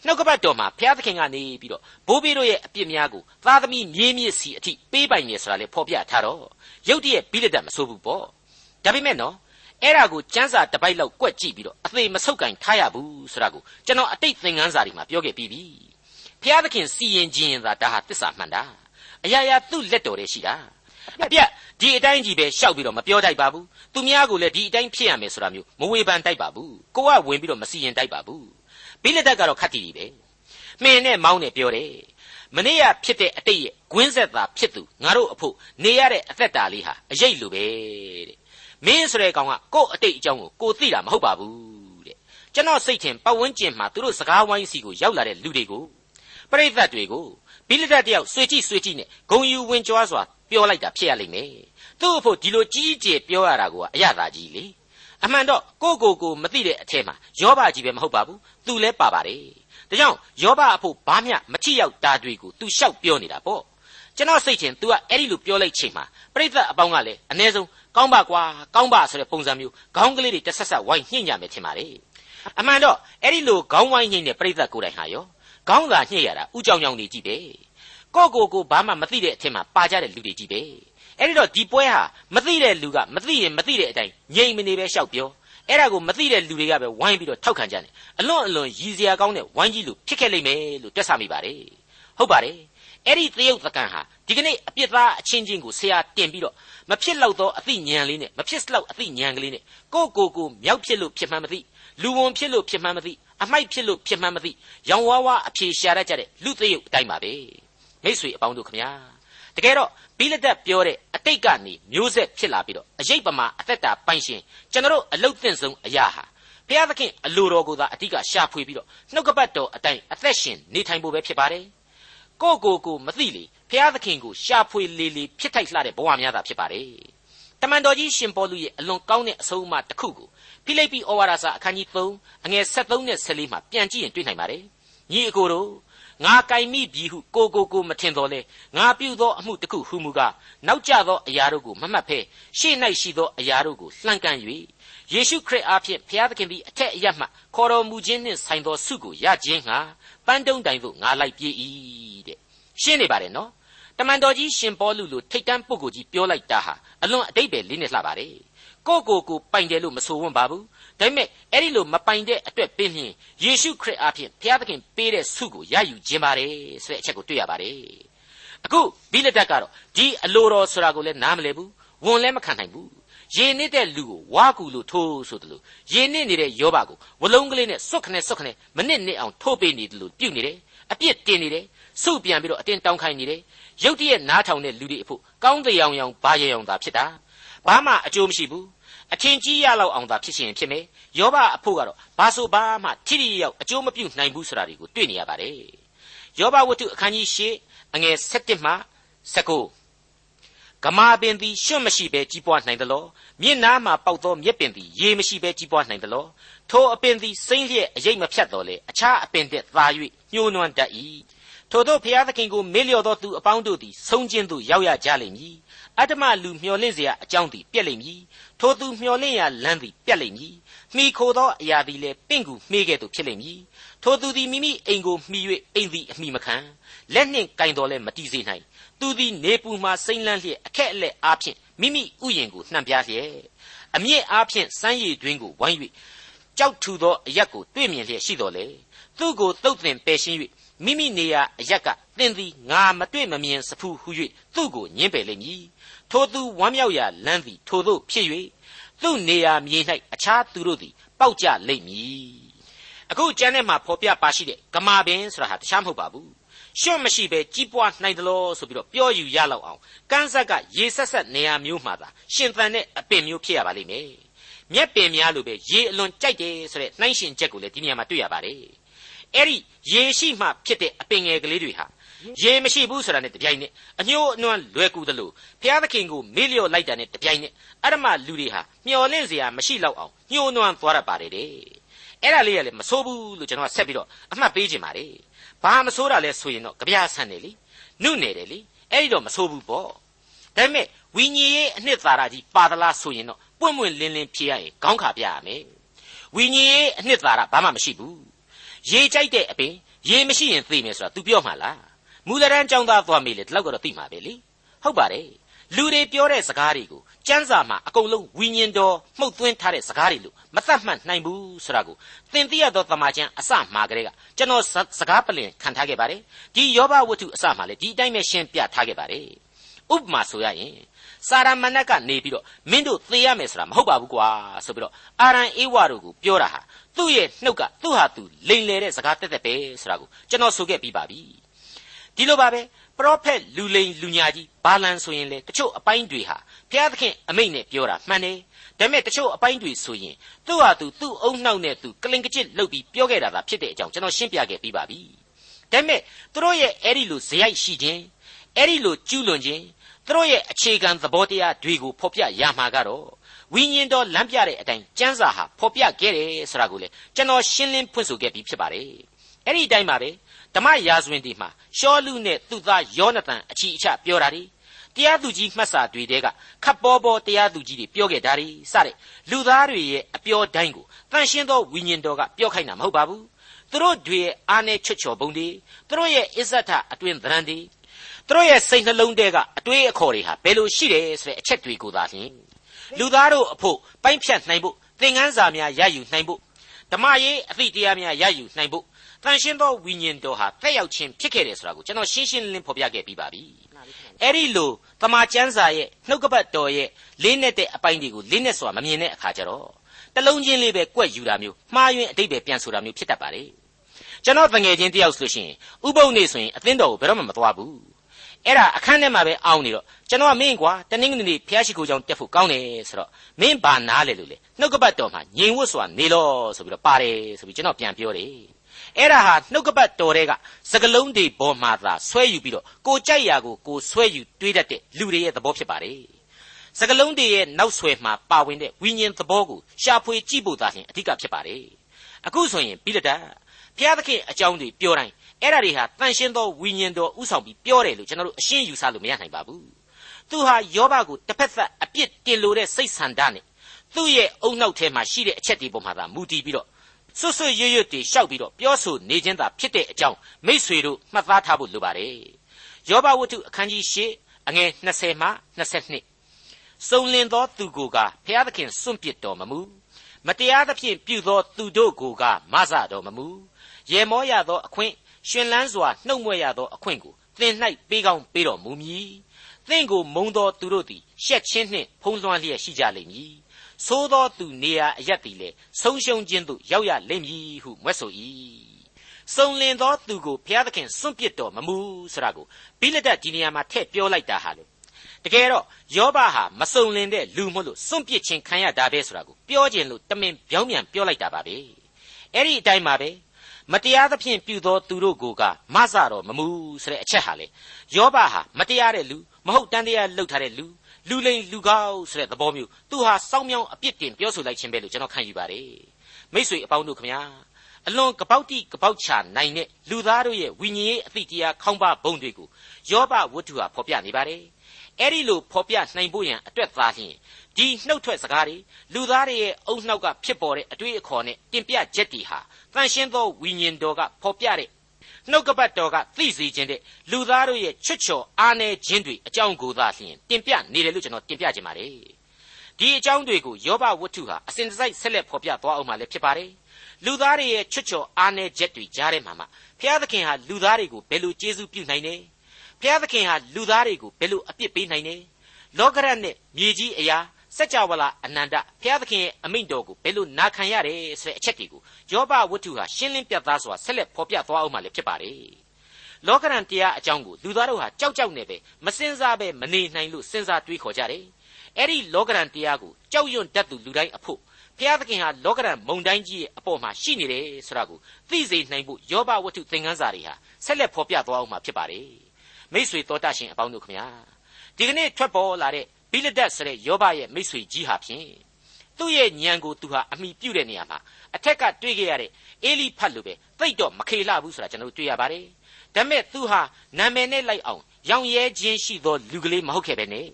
နှုတ်ကပတ်တော်မှာဘုရားသခင်ကနေပြီးတော့ဘိုးဘေးတို့ရဲ့အပြစ်များကိုသားသမီးမြေးမြစ်စီအထိပေးပိုင်နေဆိုတာလေဖော်ပြထားတော့ရုတ်တရက်ပြီးလက်တတ်မဆိုးဘူးပေါ့ဒါပေမဲ့နော်အဲ့ဒါကိုစန်းစာတပိုက်လောက်ကွက်ကြည့်ပြီးတော့အသေးမဆုပ်ကင်ထားရဘူးဆိုတာကိုကျွန်တော်အတိတ်သင်ခန်းစာတွေမှာပြောခဲ့ပြီးပြီဘုရားသခင်စီရင်ခြင်းသာဒါဟာတစ္ဆာမှန်တာအရာရာသူ့လက်တော်ထဲရှိတာအပြက်ဒီအတိုင်းကြီးပဲရှောက်ပြီးတော့မပြောတတ်ပါဘူးသူများကိုလည်းဒီအတိုင်းဖြစ်ရမယ်ဆိုတာမျိုးမဝေဖန်တိုက်ပါဘူးကိုကဝင်ပြီးတော့မစီရင်တိုက်ပါဘူး ဘိလက်တက်ကတော့ခတ်တီကြီးပဲမှင်နဲ့မောင်းနဲ့ပြောတယ်မနေ့ကဖြစ်တဲ့အတိတ်ရဲ့ဂွင်းဆက်သာဖြစ်သူငါတို့အဖို့နေရတဲ့အသက်တာလေးဟာအရေးလိုပဲတဲ့မင်းဆိုတဲ့ကောင်ကကို့အတိတ်အကြောင်းကိုကိုသိတာမဟုတ်ပါဘူးတဲ့ကျွန်တော်စိတ်ထင်ပတ်ဝန်းကျင်မှာသူတို့စကားဝိုင်းစီကိုရောက်လာတဲ့လူတွေကိုပရိသတ်တွေကိုဘိလဒတ်တယောက်ဆွေကြည့်ဆွေကြည့်နဲ့ဂုံယူဝင်ကြွားစွာပြောလိုက်တာဖြစ်ရလိမ့်မယ်သူ့အဖို့ဒီလိုကြီးကျယ်ပြောရတာကအရသာကြီးလေ အမှန်တော့ကိုကိုကိုမသိတဲ့အထက်မှာယောဘကြီးပဲမဟုတ်ပါဘူးသူလည်းပါပါတယ်ဒါကြောင့်ယောဘအဖို့ဘာမျှမချိရောက်တာတွေကို तू ရှောက်ပြောနေတာပေါ့ကျွန်တော်စိတ်ချင် तू ကအဲ့ဒီလိုပြောလိုက်ချိန်မှာပြိဿအပေါင်းကလည်းအ ਨੇ ဆုံးကောင်းပါကွာကောင်းပါဆိုတဲ့ပုံစံမျိုးခေါင်းကလေးတွေတဆက်ဆက်ဝိုင်းညှိညမယ်ထင်ပါတယ်အမှန်တော့အဲ့ဒီလိုခေါင်းဝိုင်းညှိတဲ့ပြိဿကိုယ်တိုင်ဟာရောခေါင်းသာညှိရတာဥကြောင်ကြောင်နေကြည့်ပဲကိုကိုကိုဘာမှမသိတဲ့အထက်မှာပါကြတဲ့လူတွေကြီးပဲ အဲ့ဒီတော့ဒီပွဲဟာမသိတဲ့လူကမသိရင်မသိတဲ့အတိုင်းငြိမ်မနေပဲရှောက်ပြောအဲ့ဒါကိုမသိတဲ့လူတွေကပဲဝိုင်းပြီးတော့ထောက်ခံကြတယ်အလွန်အလွန်ရည်စရာကောင်းတဲ့ဝိုင်းကြီးလူဖြစ်ခဲ့လိမ့်မယ်လို့တွက်ဆမိပါတယ်ဟုတ်ပါတယ်အဲ့ဒီသရုပ်သကန်ဟာဒီကနေ့အပြစ်သားအချင်းချင်းကိုဆရာတင်ပြီးတော့မဖြစ်လောက်သောအသိဉာဏ်လေးနဲ့မဖြစ်လောက်အသိဉာဏ်ကလေးနဲ့ကိုကိုကိုမြောက်ဖြစ်လို့ဖြစ်မှန်းမသိလူဝန်ဖြစ်လို့ဖြစ်မှန်းမသိအမိုက်ဖြစ်လို့ဖြစ်မှန်းမသိရောင်ဝါးဝါအဖြေရှာတတ်ကြတဲ့လူသရုပ်အတိုင်းပါပဲမိတ်ဆွေအပေါင်းတို့ခမညာ တကယ်တော့ဘိလဒတ်ပြောတဲ့အတိတ်ကနေမျိုးဆက်ဖြစ်လာပြီးတော့အရေးပမာအသက်တာပိုင်ရှင်ကျွန်တော်အလုတ်သင့်ဆုံးအရာဟာဘုရားသခင်အလိုတော်ကိုသာအတိကရှာဖွေပြီးတော့နှုတ်ကပတ်တော်အတိုင်းအသက်ရှင်နေထိုင်ဖို့ပဲဖြစ်ပါတယ်ကိုကိုကိုမသိလေဘုရားသခင်ကိုရှာဖွေလေလေဖြစ်ထိုက်လှတဲ့ဘဝများသာဖြစ်ပါတယ်တမန်တော်ကြီးရှင်ပေါလုရဲ့အလွန်ကောင်းတဲ့အဆုံးအမတစ်ခုကိုဖိလိပ္ပိဩဝါဒစာအခန်းကြီး3အငယ်73နဲ့14မှာပြန်ကြည့်ရင်တွေ့နိုင်ပါတယ်ညီအကိုတို့ ငါကင်မိပြီဟုကိုကိုကိုမထင်တော်လဲငါပြုသောအမှုတစ်ခုဟုမူကားနောက်ကျသောအရာတို့ကိုမမှတ်ဖဲရှေ့၌ရှိသောအရာတို့ကိုလှမ်းကမ်း၍ယေရှုခရစ်အားဖြင့်ဘုရားသခင်သည်အထက်အရမှခေါ်တော်မူခြင်းနှင့်ဆိုင်သောဆုကိုရခြင်းငှာပန်းတုံးတိုင်သို့ငါလိုက်ပြေး၏တဲ့ရှင်းနေပါတယ်နော်တမန်တော်ကြီးရှင်ပေါလုလိုထိတ်တန်းပုဂ္ဂိုလ်ကြီးပြောလိုက်တာဟာအလွန်အတိတ်ပဲလေးနဲ့လှပါတယ်ကိုကိုကိုပိုင်တယ်လို့မဆိုဝန်းပါဘူး ဒါပေမဲ့အဲ့ဒီလိုမပိုင်တဲ့အတွက်ပင်ဖြင့်ယေရှုခရစ်အားဖြင့်ဘုရားသခင်ပေးတဲ့ဆုကိုရယူခြင်းပါတယ်ဆိုတဲ့အချက်ကိုတွေ့ရပါတယ်အခုဘိလဒတ်ကတော့ဒီအလိုတော်ဆိုတာကိုလည်းနားမလည်ဘူးဝန်လည်းမခံနိုင်ဘူးရေနစ်တဲ့လူကိုဝါကူလို့ထိုးဆိုတယ်လို့ရေနစ်နေတဲ့ယောဘကိုဝလုံးကလေးနဲ့စွတ်ခနဲ့စွတ်ခနဲ့မနစ်နစ်အောင်ထိုးပေးနေတယ်လို့ပြုတ်နေတယ်အပြစ်တင်နေတယ်စုပြန်ပြီးတော့အတင်းတောင်းခိုင်းနေတယ်ရုတ်တရက်နားထောင်တဲ့လူတွေအဖို့ကောင်းတရားရောင်ဘာရရောင်သာဖြစ်တာဘာမှအကျိုးမရှိဘူး အထင်ကြီးရလောက်အောင်သာဖြစ်ရှင်ဖြစ်မယ်ယောဘအဖို့ကတော့ဘာဆိုဘာမှထိထိရောက်အကျိုးမပြုနိုင်ဘူးဆိုတာတွေကိုတွေ့နေရပါတယ်ယောဘဝတ္ထုအခန်းကြီး၈အငယ်၁၁မှ၁၉ဂမာပင်သည်ရွှတ်မရှိဘဲကြီးပွားနိုင်သလောမြင့်နားမှပေါက်သောမြက်ပင်သည်ရေမရှိဘဲကြီးပွားနိုင်သလောထိုအပင်သည်စိမ့်လျက်အရိပ်မဖြတ်တော်လေအခြားအပင်တဲ့သာ၍ညှိုးနွမ်းတတ်၏ထို့သောဘုရားသခင်ကိုမေ့လျော့သောသူအပေါင်းတို့သည်ဆုံးခြင်းသို့ရောက်ရကြလိမ့်မည် အတ္တမလူမျောလင့်เสียအကြောင်းသည်ပြက်လိမ့်မည်ထိုသူမျောလင့်ရာလမ်းသည်ပြက်လိမ့်မည်မိခိုသောအရာသည်လည်းပင့်ကူမှေးကဲ့သို့ဖြစ်လိမ့်မည်ထိုသူသည်မိမိအိမ်ကိုမှီ၍အိမ်သည်အမိမခံလက်နှင့်ကင်တော်လဲမတီးစေနိုင်သူသည်နေပူမှစိမ့်လန်းလျက်အခက်အလက်အားဖြင့်မိမိဥယျင်ကိုနှံပြားလျက်အမြင့်အားဖြင့်စမ်းရည်တွင်ကိုဝိုင်း၍ကြောက်ထူသောအရက်ကိုတွေ့မြင်လျက်ရှိတော်လေသူ့ကိုတုတ်တင်ပယ်ရှင်း၍မိမိနေရာအရက်ကသင်သည်ငါမတွေ့မမြင်စဖူးဟု၍သူ့ကိုညှင်းပယ်လိမ့်မည် ထိုသူဝမ်းမြောက်ရာလမ်းသည်ထိုသို့ဖြစ်၍သူ့နေရာမြေ၌အခြားသူတို့သည်ပေါက်ကြလိမ့်မည်အခုကျမ်းထဲမှာဖော်ပြပါရှိတဲ့ဂမာပင်ဆိုတာဟာတခြားမဟုတ်ပါဘူးရွှွန့်မရှိပဲကြီးပွားနိုင်တယ်လို့ဆိုပြီးတော့ပြောယူရလောက်အောင်ကန်းဆက်ကရေဆက်ဆက်နေရာမျိုးမှာသာရှင်သန်တဲ့အပင်မျိုးဖြစ်ရပါလိမ့်မယ်မြက်ပင်များလိုပဲရေအလွန်ကြိုက်တယ်ဆိုတဲ့နှိုင်းရှင်ချက်ကိုလည်းဒီနေရာမှာတွေ့ရပါတယ်အဲ့ဒီရေရှိမှဖြစ်တဲ့အပင်ငယ်ကလေးတွေဟာ ရေမရှိဘူးဆိုတာနဲ့တပြိုင်နက်အညှိုးအနွမ်းလွယ်ကူသလိုဘုရားသခင်ကိုမေ့လျော့လိုက်တာနဲ့တပြိုင်နက်အရမလူတွေဟာမျော်လင့်စရာမရှိတော့အောင်ညှိုးနွမ်းသွားရပါတယ်တဲ့အဲ့ဒါလေးကလည်းမဆိုးဘူးလို့ကျွန်တော်ကဆက်ပြီးတော့အမှတ်ပေးခြင်းပါတယ်ဘာမဆိုးတာလဲဆိုရင်တော့ကြပြဆန်တယ်လीနုနယ်တယ်လीအဲ့ဒီတော့မဆိုးဘူးပေါ့ဒါပေမဲ့ဝိညာဉ်ရေးအနှစ်သာရကြီးပါသလားဆိုရင်တော့ပွင့်ပွင့်လင်းလင်းဖြေရရင်ခေါင်းခါပြရမယ်ဝိညာဉ်ရေးအနှစ်သာရဘာမှမရှိဘူးရေကြိုက်တဲ့အပင်ရေမရှိရင်သိမယ်ဆိုတာ तू ပြောမှလား မူလရန်ចောင်းသားသွားမေးလေဒီလောက်ကတော့သိမှာပဲလေဟုတ်ပါတယ်လူတွေပြောတဲ့စကားတွေကိုကျမ်းစာမှာအကုန်လုံးဝိညာဉ်တော်မှုတ်သွင်းထားတဲ့စကားတွေလို့မသတ်မှတ်နိုင်ဘူးဆိုတာကိုသင်သိရသောတမန်ကျန်အစမှာကလေးကကျွန်တော်စကားပလင်ခံထားခဲ့ပါတယ်ဒီယောဘဝတ္ထုအစမှာလည်းဒီအတိုင်းပဲရှင်းပြထားခဲ့ပါတယ်ဥပမာဆိုရရင်စာရမဏတ်ကနေပြီးတော့မင်းတို့သေရမယ်ဆိုတာမဟုတ်ပါဘူးကွာဆိုပြီးတော့အာရန်အေဝါတို့ကိုပြောတာဟာသူ့ရဲ့နှုတ်ကသူ့ဟာသူလိန်လေတဲ့စကားတက်တက်ပဲဆိုတာကိုကျွန်တော်ဆိုခဲ့ပြီးပါပြီ ဒီလိုပါပဲပရောဖက်လူလိန်လူညာကြီးဘာလန်ဆိုရင်လေတချို့အပိုင်းတွေဟာဘုရားသခင်အမိန့်နဲ့ပြောတာမှန်တယ်ဒါပေမဲ့တချို့အပိုင်းတွေဆိုရင်သူ့ဟာသူသူ့အုံနှောက်နဲ့သူကလင်ကကြစ်လှုပ်ပြီးပြောခဲ့တာသာဖြစ်တဲ့အကြောင်းကျွန်တော်ရှင်းပြခဲ့ပြီးပါပြီဒါပေမဲ့သူတို့ရဲ့အဲ့ဒီလိုဇယိုက်ရှိခြင်းအဲ့ဒီလိုကျူးလွန်ခြင်းသူတို့ရဲ့အခြေခံသဘောတရားတွေကိုဖော်ပြရမှာကတော့ဝိညာဉ်တော်လမ်းပြတဲ့အတိုင်းကျမ်းစာဟာဖော်ပြခဲ့တယ်ဆိုတာကိုလေကျွန်တော်ရှင်းလင်းဖွင့်ဆိုခဲ့ပြီးဖြစ်ပါတယ်အဲ့ဒီအတိုင်းပါပဲ ဓမ္မရာဇဝင်ဒီမှာရှောလူနဲ့သူ့သားယောနသန်အချီအချပြောတာဒီတရားသူကြီးမှတ်စာတွေတဲကခပ်ပေါ်ပေါ်တရားသူကြီးတွေပြောခဲ့တာဒီစတဲ့လူသားတွေရဲ့အပြောတိုင်းကိုတန်ရှင်းသောဝိညာဉ်တော်ကပြောခိုင်းတာမဟုတ်ပါဘူးသူတို့တွေရဲ့အာနယ်ချွတ်ချော်ပုံတွေသူတို့ရဲ့အစ္ဆထအတွင်သဏ္ဍာန်တွေသူတို့ရဲ့စိတ်နှလုံးထဲကအတွေးအခေါ်တွေဟာဘယ်လိုရှိတယ်ဆိုတဲ့အချက်တွေကိုသာလျှင်လူသားတို့အဖို့ပိုင်းဖြတ်နိုင်ဖို့သင်ခန်းစာများရယူနိုင်ဖို့ဓမ္မရေးအသည့်တရားများရယူနိုင်ဖို့ တန်ရှင်းသောဝိညာဉ်တော်ဟာတက်ရောက်ခြင်းဖြစ်ခဲ့တယ်ဆိုတာကိုကျွန်တော်ရှင်းရှင်းလင်းလင်းဖော်ပြခဲ့ပြီးပါပြီအဲ့ဒီလိုတမန်ကျမ်းစာရဲ့နှုတ်ကပတ်တော်ရဲ့လေးနဲ့တဲ့အပိုင်းတွေကိုလေးနဲ့ဆိုတာမမြင်တဲ့အခါကျတော့တလုံးချင်းလေးပဲကွက်ယူတာမျိုးမှားယွင်းအတိတ်ပဲပြန်ဆိုတာမျိုးဖြစ်တတ်ပါလေကျွန်တော်တငယ်ချင်းတယောက်ဆိုလို့ရှိရင်ဥပုပ်နေဆိုရင်အသင်းတော်ကိုဘယ်တော့မှမသွားဘူးအဲ့ဒါအခန်းထဲမှာပဲအောင်းနေတော့ကျွန်တော်ကမင်းကွာတနင်္ဂနွေနေ့ဖျားရှိခိုးကြောင်တက်ဖို့ကောင်းတယ်ဆိုတော့မင်းဘာနားလဲလို့လေနှုတ်ကပတ်တော်မှာငြိမ်ဝတ်စွာနေလို့ဆိုပြီးတော့ပါတယ်ဆိုပြီးကျွန်တော်ပြန်ပြောတယ် အဲ့ဒါဟာနှုတ်ကပတ်တော်တွေကစကလုံးတွေပေါ်မှာသာဆွဲယူပြီးတော့ကိုကြိုက်ရာကိုကိုဆွဲယူတွေးတတ်တဲ့လူတွေရဲ့သဘောဖြစ်ပါတယ်စကလုံးတွေရဲ့နောက်ဆွဲမှာပါဝင်တဲ့ဝိညာဉ်သဘောကိုရှာဖွေကြည့်ဖို့သာလျှင်အဓိကဖြစ်ပါတယ်အခုဆိုရင်ပြီးလက်တာဘုရားသခင်အကြောင်းတွေပြောတိုင်းအဲ့ဒါတွေဟာတန်ရှင်းသောဝိညာဉ်တော်ဥဆောင်ပြီးပြောတယ်လို့ကျွန်တော်တို့အရှင်းယူဆလို့မရနိုင်ပါဘူးသူဟာယောဘကိုတစ်ဖက်သက်အပြစ်တင်လို့တဲ့စိတ်ဆန္ဒနဲ့သူ့ရဲ့အုံနောက်ထဲမှာရှိတဲ့အချက်တွေပေါ်မှာသာမူတည်ပြီးတော့ ဆွဆွရွရွတွေရှောက်ပြီးတော့ပြောဆိုနေခြင်းသာဖြစ်တဲ့အကြောင်းမိษွေတို့မှတ်သားထားဖို့လိုပါတယ်ယောဘဝတ္ထုအခန်းကြီး၈အငယ်20မှ22စုံလင်သောသူကိုကဘုရားသခင်စွန့်ပစ်တော်မမူမတရားသဖြင့်ပြုသောသူတို့ကိုကမဆတော်မမူရေမောရသောအခွင့်ရှင်လန်းစွာနှုတ်မွေ့ရသောအခွင့်ကိုသင်၌ပေးကောင်းပေးတော်မူမည်သင်ကိုမုံသောသူတို့သည်ရှက်ချင်းနှင့်ဖုံးလွှမ်းလျက်ရှိကြလိမ့်မည် သို့သောသူနေရာအရက်သည်လေဆုံးရှုံးခြင်းသို့ရောက်ရလိမ့်မည်ဟုမွဲ့ဆို၏စုံလင်သောသူကိုဘုရားသခင်စွန့်ပစ်တော်မမူဆိုတာကိုဘိလဒတ်ဒီနေရာမှာထည့်ပြောလိုက်တာဟာလေတကယ်တော့ယောဘဟာမစုံလင်တဲ့လူမို့လို့စွန့်ပစ်ခြင်းခံရတာပဲဆိုတာကိုပြောခြင်းလို့တမင်ပြောင်းပြန်ပြောလိုက်တာပါပဲအဲ့ဒီအတိုင်းပါပဲမတရားသဖြင့်ပြုသောသူတို့ကိုကမဆတော့မမူဆိုတဲ့အချက်ဟာလေယောဘဟာမတရားတဲ့လူမဟုတ်တန်တရားလှုပ်ထားတဲ့လူ လူလိန်လူကောက်ဆိုတဲ့သဘောမျိုးသူဟာစောင်းမြောင်းအပြစ်တင်ပြောဆိုလိုက်ခြင်းပဲလို့ကျွန်တော်ခံယူပါတယ်မိ쇠အပေါင်းတို့ခမညာအလွန်ကပောက်တိကပောက်ချနိုင်တဲ့လူသားတို့ရဲ့ဝိညာဉ်ရေးအသည့်တရားခေါင်းပါဘုံတွေကိုယောဘဝတ္ထုဟာဖော်ပြနေပါတယ်အဲ့ဒီလိုဖော်ပြနိုင်ဖို့ရန်အတွက်သားလျှင်ဒီနှုတ်ထွက်စကားတွေလူသားတွေရဲ့အုံနှောက်ကဖြစ်ပေါ်တဲ့အတွေ့အခေါ်နဲ့တင်ပြချက်တွေဟာတန်ရှင်းသောဝိညာဉ်တော်ကဖော်ပြတဲ့ နှုတ်ကပတ်တော်ကသိစေခြင်းတဲ့လူသားတို့ရဲ့ချွတ်ချော်အားနည်းခြင်းတွေအကြောင်းကိုသာလျှင်တင်ပြနေတယ်လို့ကျွန်တော်တင်ပြခြင်းပါတယ်ဒီအကြောင်းတွေကိုယောဘဝတ္ထုဟာအစဉ်တစိုက်ဆက်လက်ဖော်ပြသွားအောင်မှလည်းဖြစ်ပါတယ်လူသားတွေရဲ့ချွတ်ချော်အားနည်းချက်တွေကြားထဲမှာမှဘုရားသခင်ဟာလူသားတွေကိုဘယ်လိုကျေးဇူးပြုနိုင်တယ်ဘုရားသခင်ဟာလူသားတွေကိုဘယ်လိုအပြစ်ပေးနိုင်တယ်လောကရနဲ့မြေကြီးအရာ စัจ java လာအနန္တဘုရားသခင်ရဲ့အမိန့်တော်ကိုဘယ်လိုနာခံရတယ်ဆိုတဲ့အချက်တွေကိုယောဘဝတ္ထုဟာရှင်းလင်းပြသစွာဆက်လက်ဖော်ပြသွားအောင်မှလည်းဖြစ်ပါတယ်လောကရန်တရားအကြောင်းကိုလူသားတို့ဟာကြောက်ကြောက်နေပဲမစင်စားပဲမနေနိုင်လို့စဉ်းစားတွေးခေါ်ကြတယ်အဲ့ဒီလောကရန်တရားကိုကြောက်ရွံ့တတ်သူလူတိုင်းအဖို့ဘုရားသခင်ဟာလောကရန်မုန်တိုင်းကြီးရဲ့အပေါ်မှာရှိနေတယ်ဆိုတာကိုသိစေနိုင်ဖို့ယောဘဝတ္ထုသင်ခန်းစာတွေဟာဆက်လက်ဖော်ပြသွားအောင်မှဖြစ်ပါတယ်မိษွေတော်တတ်ရှင်အပေါင်းတို့ခမညာဒီကနေ့ထွက်ပေါ်လာတဲ့ ဘိလဒတ်ဆိုတဲ့ယောဘရဲ့မိษွေကြီးဟာဖြင့်သူ့ရဲ့ညံကိုသူဟာအမိပြုတ်တဲ့နေရာမှာအထက်ကတွေ့ခဲ့ရတဲ့အေလိဖတ်လိုပဲသိတော့မခေလှဘူးဆိုတာကျွန်တော်တွေ့ရပါတယ်ဒါပေမဲ့သူဟာနာမည်နဲ့လိုက်အောင်ရောင်ရဲခြင်းရှိသောလူကလေးမဟုတ်ခဲ့ပဲနဲ့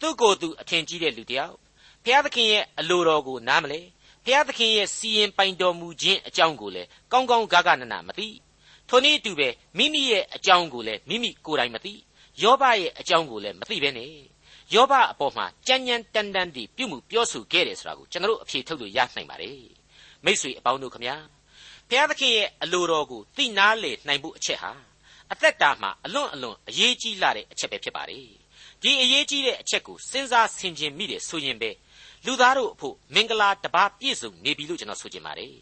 သူ့ကိုယ်သူအထင်ကြီးတဲ့လူတစ်ယောက်ဘုရားသခင်ရဲ့အလိုတော်ကိုနားမလဲဘုရားသခင်ရဲ့စီရင်ပိုင်တော်မူခြင်းအကြောင်းကိုလည်းကောင်းကောင်းဂဂနနမသိထိုနည်းတူပဲမိမိရဲ့အကြောင်းကိုလည်းမိမိကိုယ်တိုင်မသိယောဘရဲ့အကြောင်းကိုလည်းမသိပဲနဲ့ ယောဘအပေါ်မှာကြမ်းကြမ်းတမ်းတမ်းဒီပြုမှုပြောဆိုခဲ့တယ်ဆိုတာကိုကျွန်တော်တို့အဖြေထုတ်လို့ရနိုင်ပါတယ်မိษွေအပေါင်းတို့ခမညာဘုရားသခင်ရဲ့အလိုတော်ကိုသိနာလေနိုင်ဖို့အချက်ဟာအသက်တာမှာအလွန်အလွန်အရေးကြီးလာတဲ့အချက်ပဲဖြစ်ပါတယ်ဒီအရေးကြီးတဲ့အချက်ကိုစဉ်းစားဆင်ခြင်မိတယ်ဆိုရင်ပဲလူသားတို့အဖို့မင်္ဂလာတပါးပြည့်စုံနေပြီလို့ကျွန်တော်ဆိုချင်ပါတယ်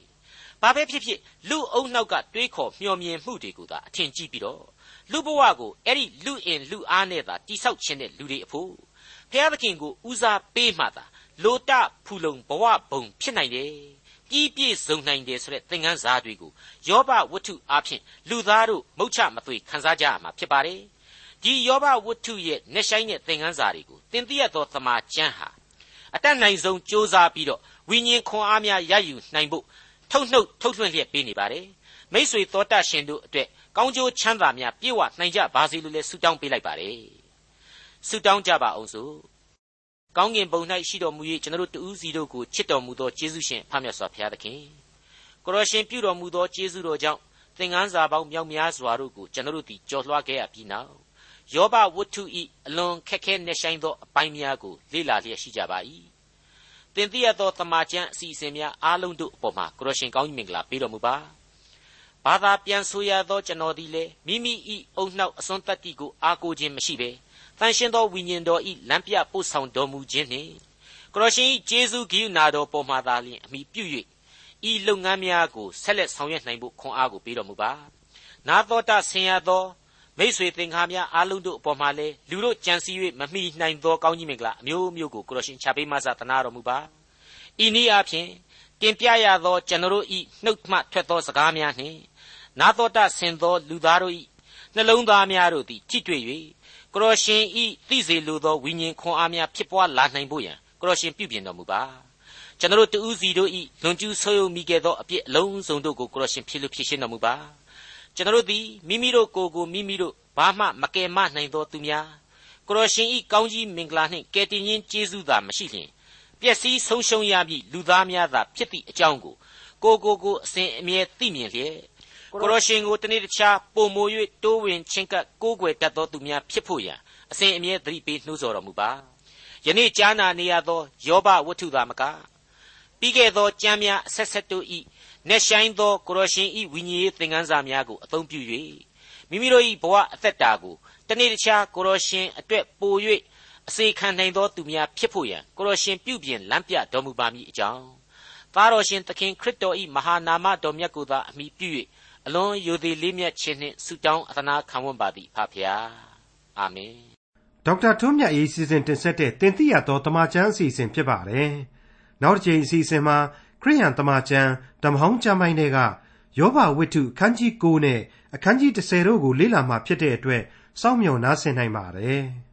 ဘာပဲဖြစ်ဖြစ်လူအုံနောက်ကတွေးခေါ်မျှော်မြင်မှုတွေကိုသာအထင်ကြီးပြီးတော့လူဘဝကိုအဲ့ဒီလူအင်လူအားနဲ့သာတိဆောက်ခြင်းတဲ့လူတွေအဖို့ ဖျားသခင်ကိုဦးစားပေးမှသာလိုတဖူလုံဘဝဘုံဖြစ်နိုင်တယ်ပြီးပြည့်စုံနိုင်တယ်ဆိုတဲ့သင်ခန်းစာတွေကိုယောဘဝတ္ထုအားဖြင့်လူသားတို့မုတ်ချမသွေခန်းစားကြရမှာဖြစ်ပါတယ်ဒီယောဘဝတ္ထုရဲ့နှဆိုင်တဲ့သင်ခန်းစာတွေကိုသင်သိရသောသမာကျမ်းဟာအတတ်နိုင်ဆုံးစ조사ပြီးတော့ဝိညာဉ်ခွန်အားများရယူနိုင်ဖို့ထုတ်နှုတ်ထုတ်လွှင့်လျက်ပေးနေပါတယ်မိษွေသောတရှင်တို့အတွက်ကောင်းကျိုးချမ်းသာများပြည့်ဝနိုင်ကြပါစေလို့လည်းဆုတောင်းပေးလိုက်ပါတယ် ဆုတောင်းကြပါအောင်စို့ကောင်းကင်ဘုံ၌ရှိတော်မူ၍ကျွန်တော်တို့တူးစီတို့ကိုချစ်တော်မူသောယေရှုရှင်ဖမြတ်စွာဘုရားသခင်ကိုရရှင်ပြုတော်မူသောယေရှုတော်ကြောင့်သင်္ကန်းစာပေါင်းမြောက်များစွာတို့ကိုကျွန်တော်တို့သည်ကြော်လွှားခဲ့ရပြီးနောက်ယောဘဝတ္ထုဤအလွန်ခက်ခဲနေဆိုင်သောအပိုင်းများကိုလေ့လာလျက်ရှိကြပါ၏သင်သိရသောတမန်ကျန်အစီအစဉ်များအားလုံးတို့အပေါ်မှာကိုရရှင်ကောင်းကြီးမင်္ဂလာပေးတော်မူပါဘဘာသာပြန်ဆိုရသောကျွန်တော်သည်လည်းမိမိ၏အုံနှောက်အစွန်းတတ္တိကိုအားကိုးခြင်းမရှိဘဲ တန်ရှင်းသောဝိညာဉ်တော်၏လမ်းပြပို့ဆောင်တော်မူခြင်းနှင့်ကရောရှင်၏ကျေးဇူးဂိယူနာတော်ပေါ်မှာသာလျှင်အမိပြု၍ဤလုပ်ငန်းများကိုဆက်လက်ဆောင်ရွက်နိုင်ဖို့ခွန်အားကိုပေးတော်မူပါနာတော်တာဆင်ရသောမိษွေသင်္ကားများအားလုံးတို့အပေါ်မှာလည်းလူတို့ကြံစည်၍မမိနိုင်သောကောင်းကြီးမင်္ဂလာအမျိုးမျိုးကိုကရောရှင်ချပေးမဆသနာတော်မူပါဤနည်းအားဖြင့်တင်ပြရသောကျွန်တော်၏နှုတ်မှထွက်သောစကားများနှင့်နာတော်တာဆင်သောလူသားတို့၏နှလုံးသားများတို့သည်ကြည်တွေ့၍ ကရောရှင်ဤသိစေလိုသောဝိညာဉ်ခွန်အားများဖြစ်ပွားလာနိုင်ဖို့ရန်ကရောရှင်ပြုပြင်တော်မူပါကျွန်တော်တူးစီတို့ဤလွန်ကျူးဆိုးယုံမိခဲ့သောအပြစ်အလုံးစုံတို့ကိုကရောရှင်ဖြည့်လို့ဖြည့်ရှင်းတော်မူပါကျွန်တော်သည်မိမိတို့ကိုယ်ကိုမိမိတို့ဘာမှမကယ်မနိုင်သောသူများကရောရှင်ဤကောင်းကြီးမင်္ဂလာနှင့်ကယ်တင်ခြင်းကျေးဇူးသာမရှိလျှင်ပျက်စီးဆုံးရှုံးရမည်လူသားများသာဖြစ်သည့်အကြောင်းကိုကိုကိုကိုအစဉ်အမြဲသိမြင်လျက် ကိုရရှင်ကိုတနေ့တခြားပုံမို၍တိုးဝင်ချင်းကပ်ကိုးကွယ်တတ်သောသူများဖြစ်ဖို့ရန်အစဉ်အမြဲသတိပေးနှိုးဆော်တော်မူပါယနေ့ကြားနာနေရသောယောဘဝတ္ထုသာမကပြီးခဲ့သောကြမ်းများအဆက်ဆက်တို့ဤနှက်ဆိုင်သောကိုရရှင်ဤဝိညာဉ်ရေးသင်ခန်းစာများကိုအသုံးပြု၍မိမိတို့၏ဘဝအသက်တာကိုတနေ့တခြားကိုရရှင်အတွက်ပို၍အစေခံနိုင်သောသူများဖြစ်ဖို့ရန်ကိုရရှင်ပြုပြင်လမ်းပြတော်မူပါမည်အကြောင်းသားတော်ရှင်သခင်ခရစ်တော်၏မဟာနာမတော်မြတ်ကိုသာအမိပြု၍ အလွန်ယိုသေးလေးမြတ်ခြင်းနှင့်ဆုတောင်းအသနာခံဝန်ပါသည်ဖဖျားအာမင်ဒေါက်တာထွန်းမြတ်ရေးစီစဉ်တင်ဆက်တဲ့တင်ပြတော်တမချန်းအစီအစဉ်ဖြစ်ပါတယ်နောက်တစ်ချိန်အစီအစဉ်မှာခရိယန်တမချန်းဓမ္မဟောင်းကျမ်းပိုင်းတွေကယောဘဝိတ္ထုအခန်းကြီး9နဲ့အခန်းကြီး10တို့ကိုလေ့လာမှဖြစ်တဲ့အတွက်စောင့်မျှော်နားဆင်နိုင်ပါတယ်။